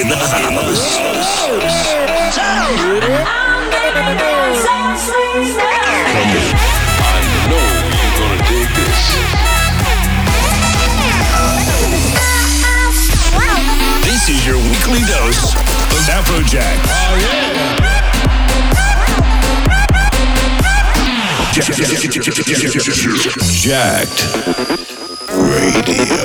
in the house. This is your weekly dose of Afrojack. Oh yeah. Jacked Radio.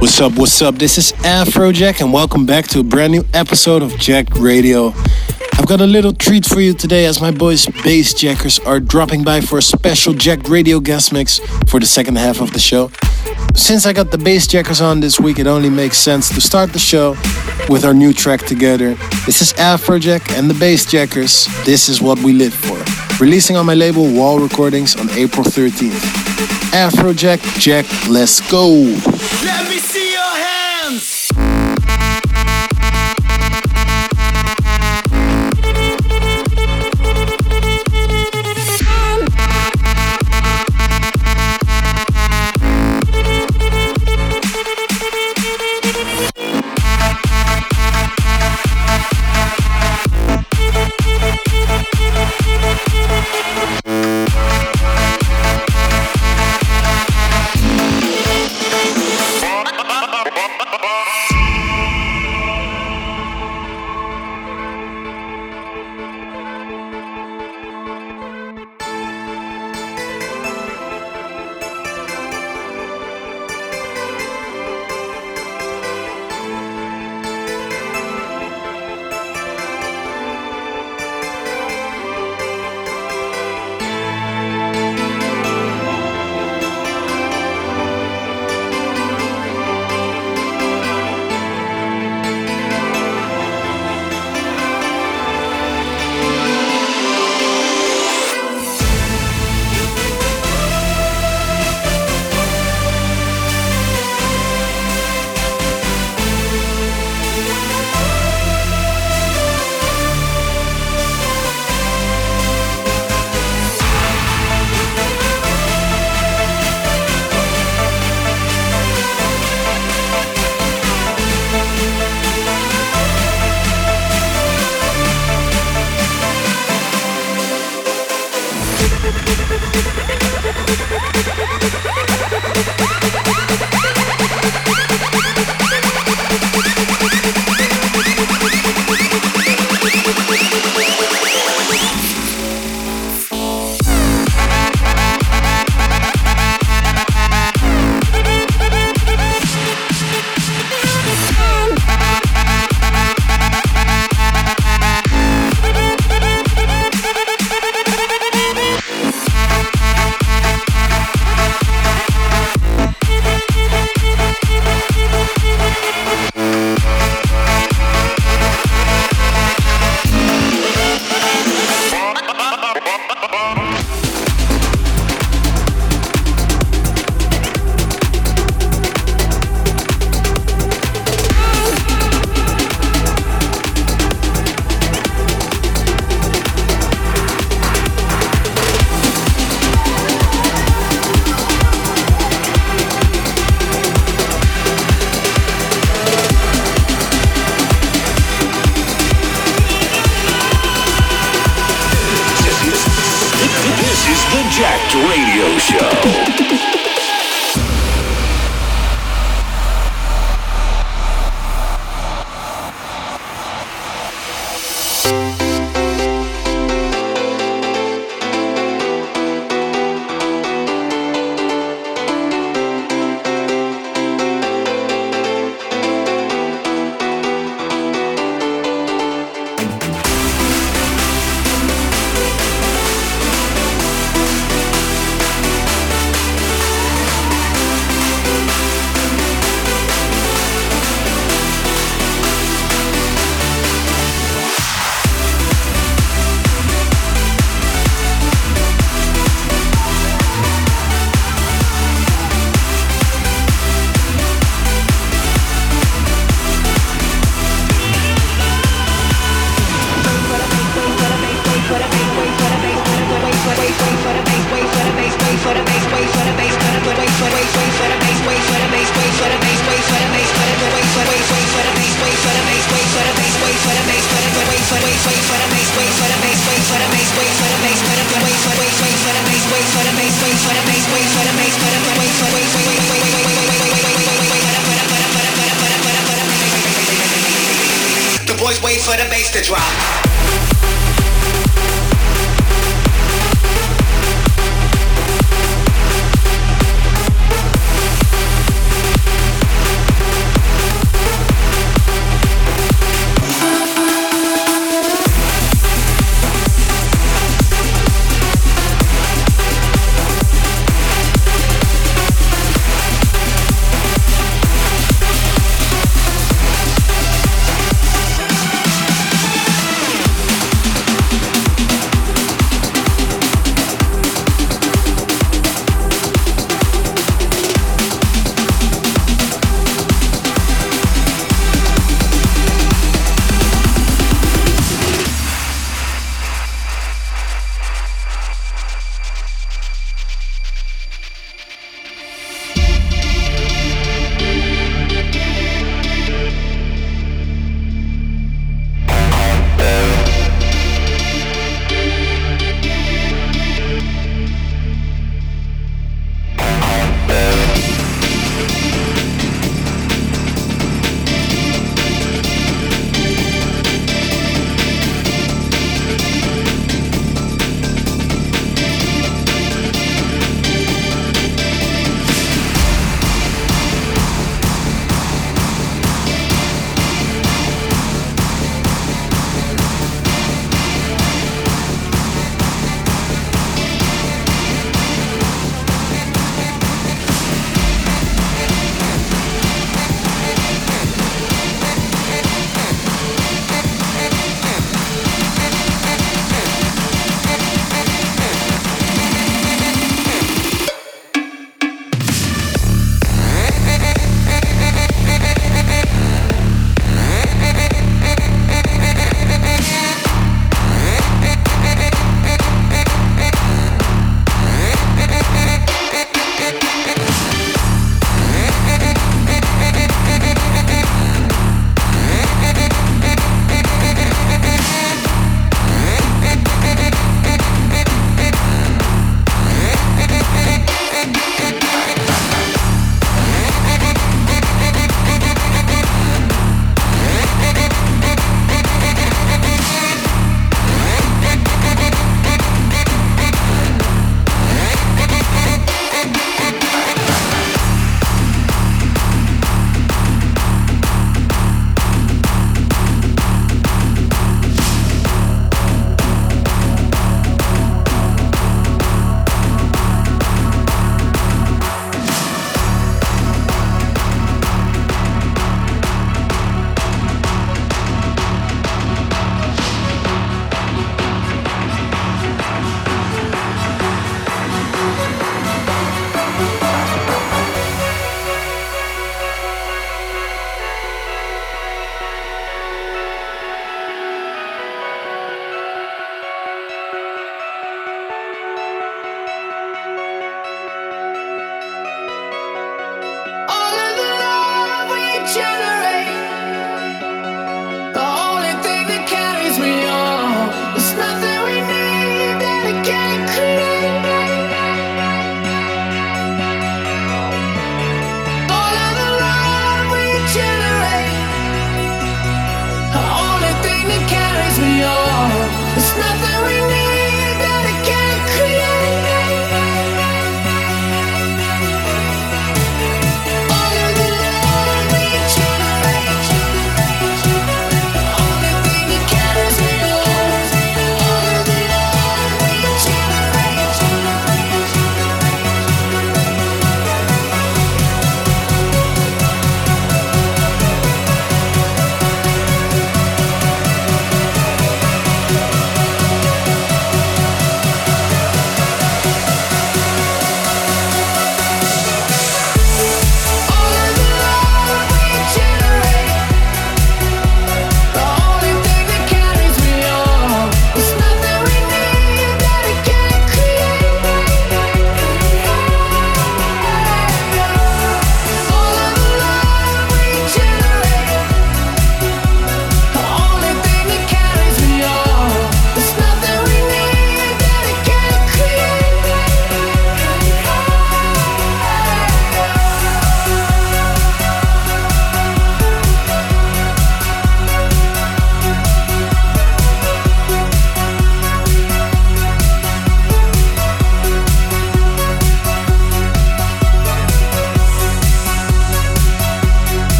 What's up, what's up? This is Afrojack, and welcome back to a brand new episode of Jacked Radio. I've got a little treat for you today as my boys Bassjackers are dropping by for a special Jacked Radio guest mix for the second half of the show. Since I got the Bassjackers on this week, it only makes sense to start the show with our new track together. This is Afrojack and the Bassjackers. This is what we live for. Releasing on my label Wall Recordings on April 13th. Afrojack, Jack, let's go.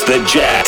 House that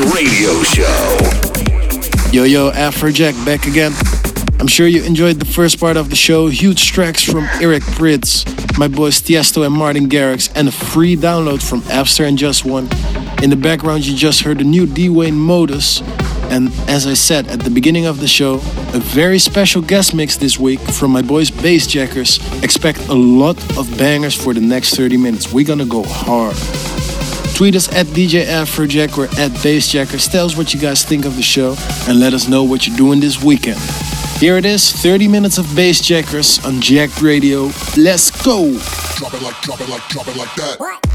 Radio Show. Yo, yo, Afrojack back again. I'm sure you enjoyed the first part of the show. Huge tracks from Eric Prydz, my boys Tiesto and Martin Garrix, and a free download from Appster and Just One. In the background, you just heard the new Dwayne Modus. And as I said at the beginning of the show, a very special guest mix this week from my boys Bassjackers. Expect a lot of bangers for the next 30 minutes. We're gonna go hard. Tweet us at DJ Afrojack or at Bassjackers. Tell us what you guys think of the show and let us know what you're doing this weekend. Here it is, 30 minutes of Bassjackers on Jacked Radio. Let's go! Drop it like, drop it like, drop it like that.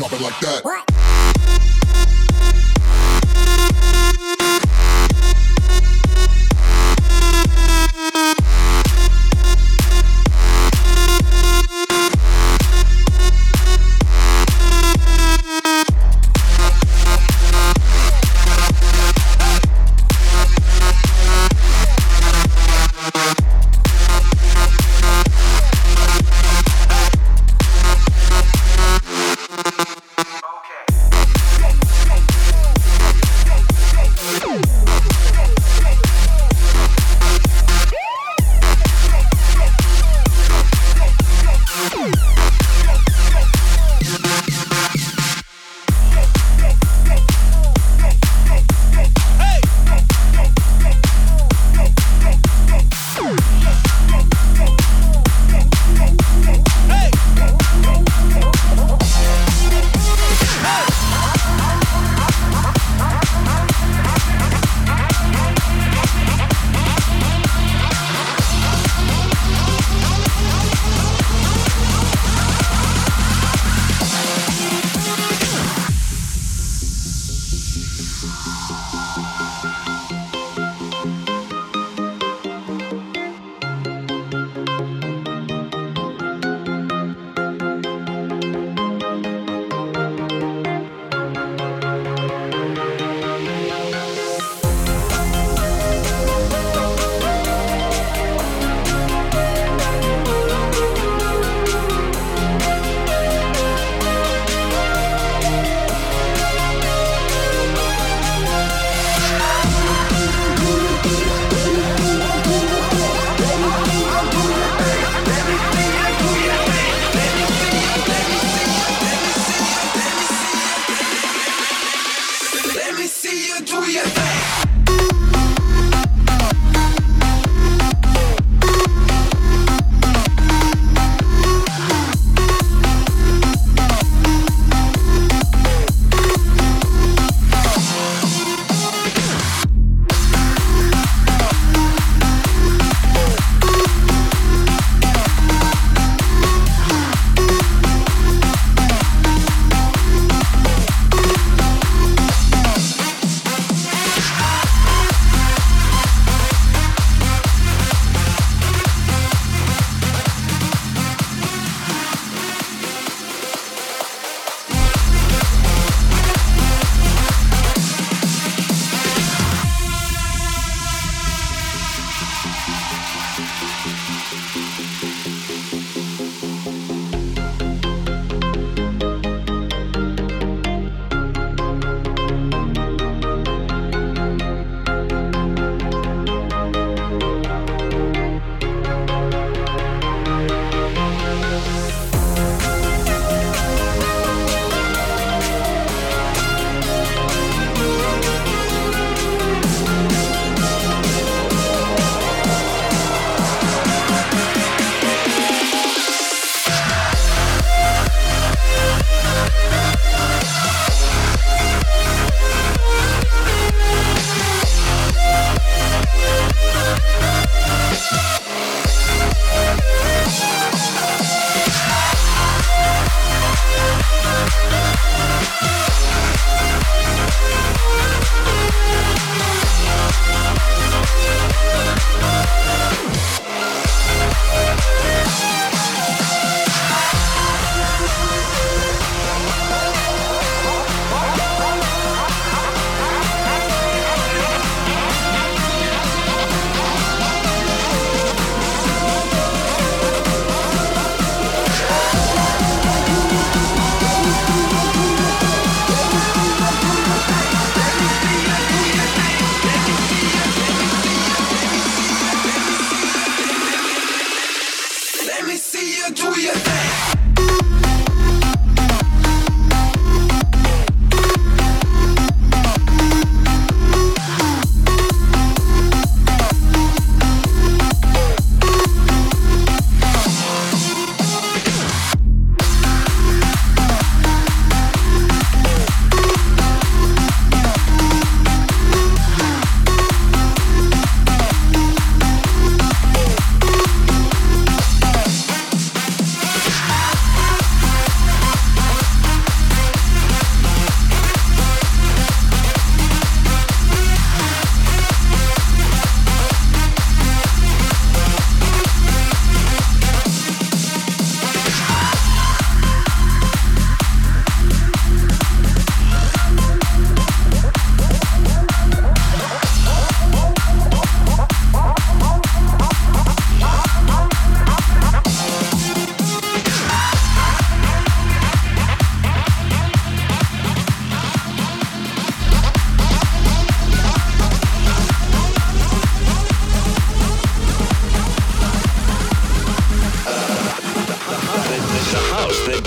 Drop it like that.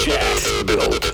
Jazz Built.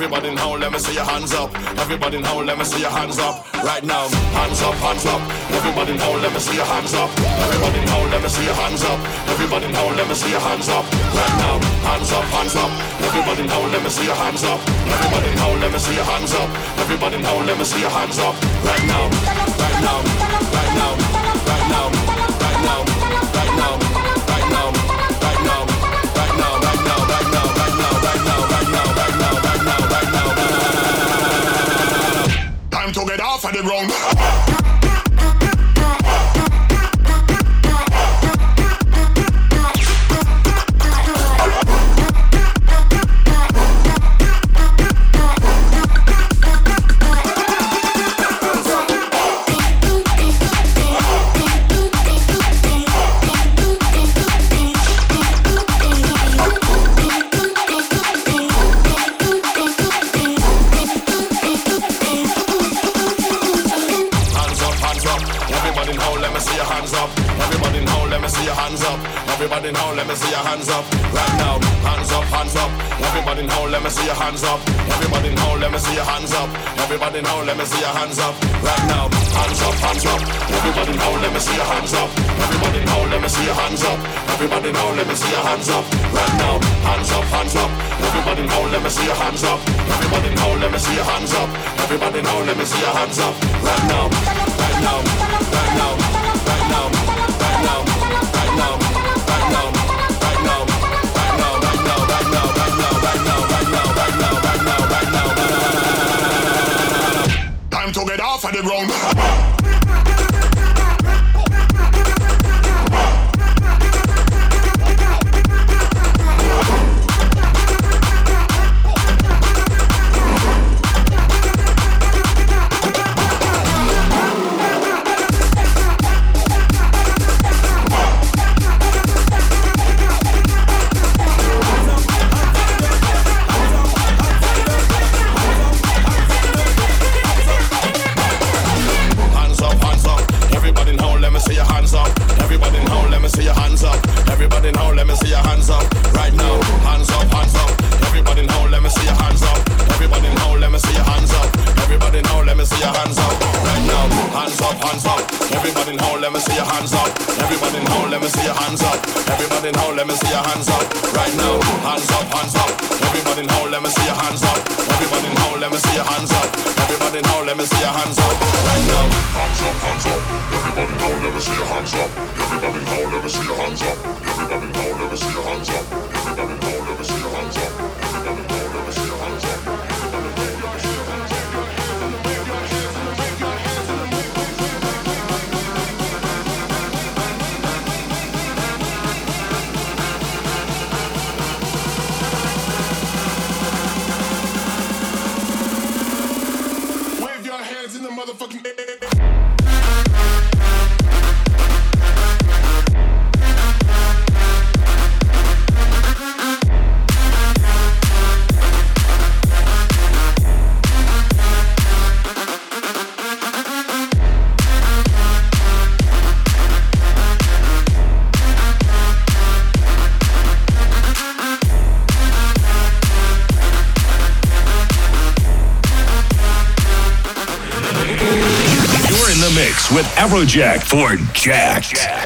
Everybody now, let me see your hands up. Everybody, howl! Let me see your hands up. Right now, hands up, hands up. Everybody now, let me see your hands up. Everybody now, let me see your hands up. Everybody now, let me see your hands up. Right now, hands up, hands up. Everybody now, let me see your hands up. Everybody now, let me see your hands up. Everybody now, let me see your hands up. Right now, right now, Afrojack for Jack. Jack,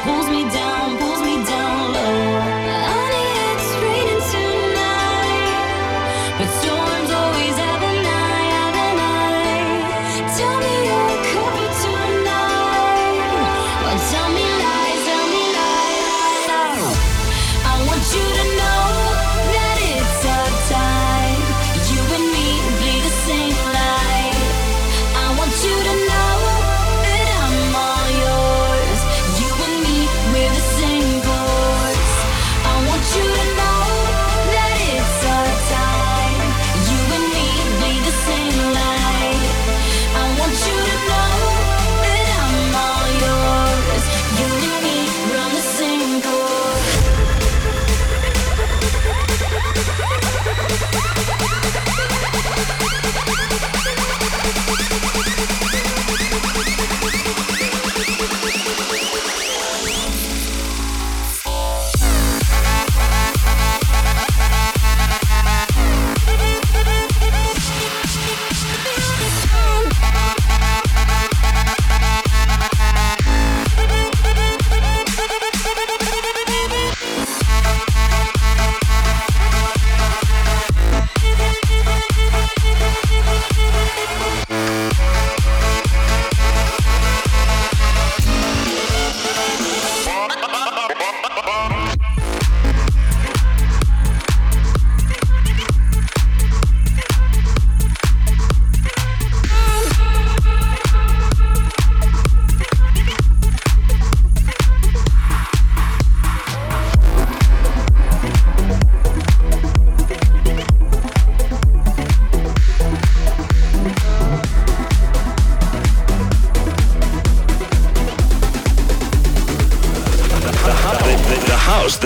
pulls me down.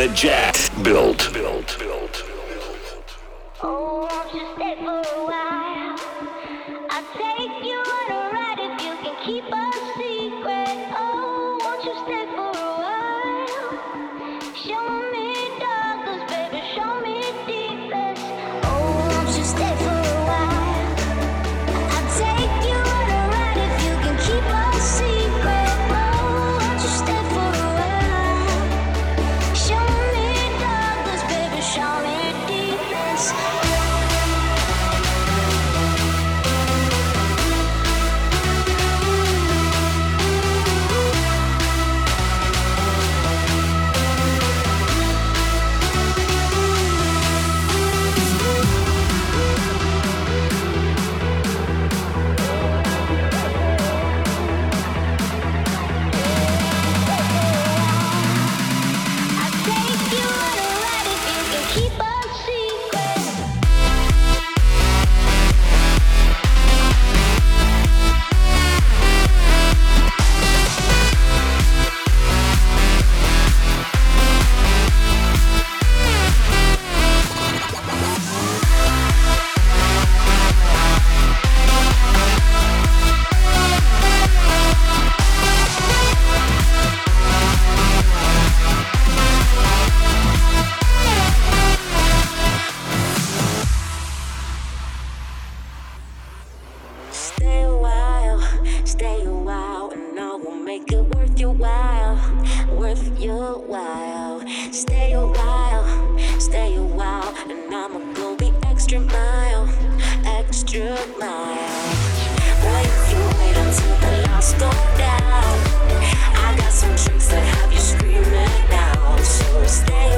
the Jets built. it worth your while, worth your while. Stay a while, stay a while, and I'ma go the extra mile, extra mile. If you wait until the lights go down, I got some tricks that have you screaming. So stay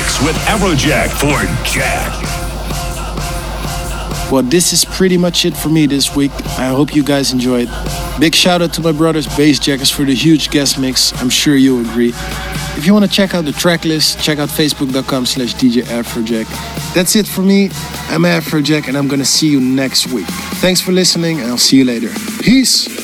Dose with Afrojack for Jack. Well, this is pretty much it for me this week. I hope you guys enjoyed. Big shout out to my brothers Bassjackers for the huge guest mix. I'm sure you'll agree. If you want to check out the track list, check out facebook.com slash DJ Afrojack. That's it for me. I'm Afrojack and I'm gonna see you next week. Thanks for listening and I'll see you later. Peace!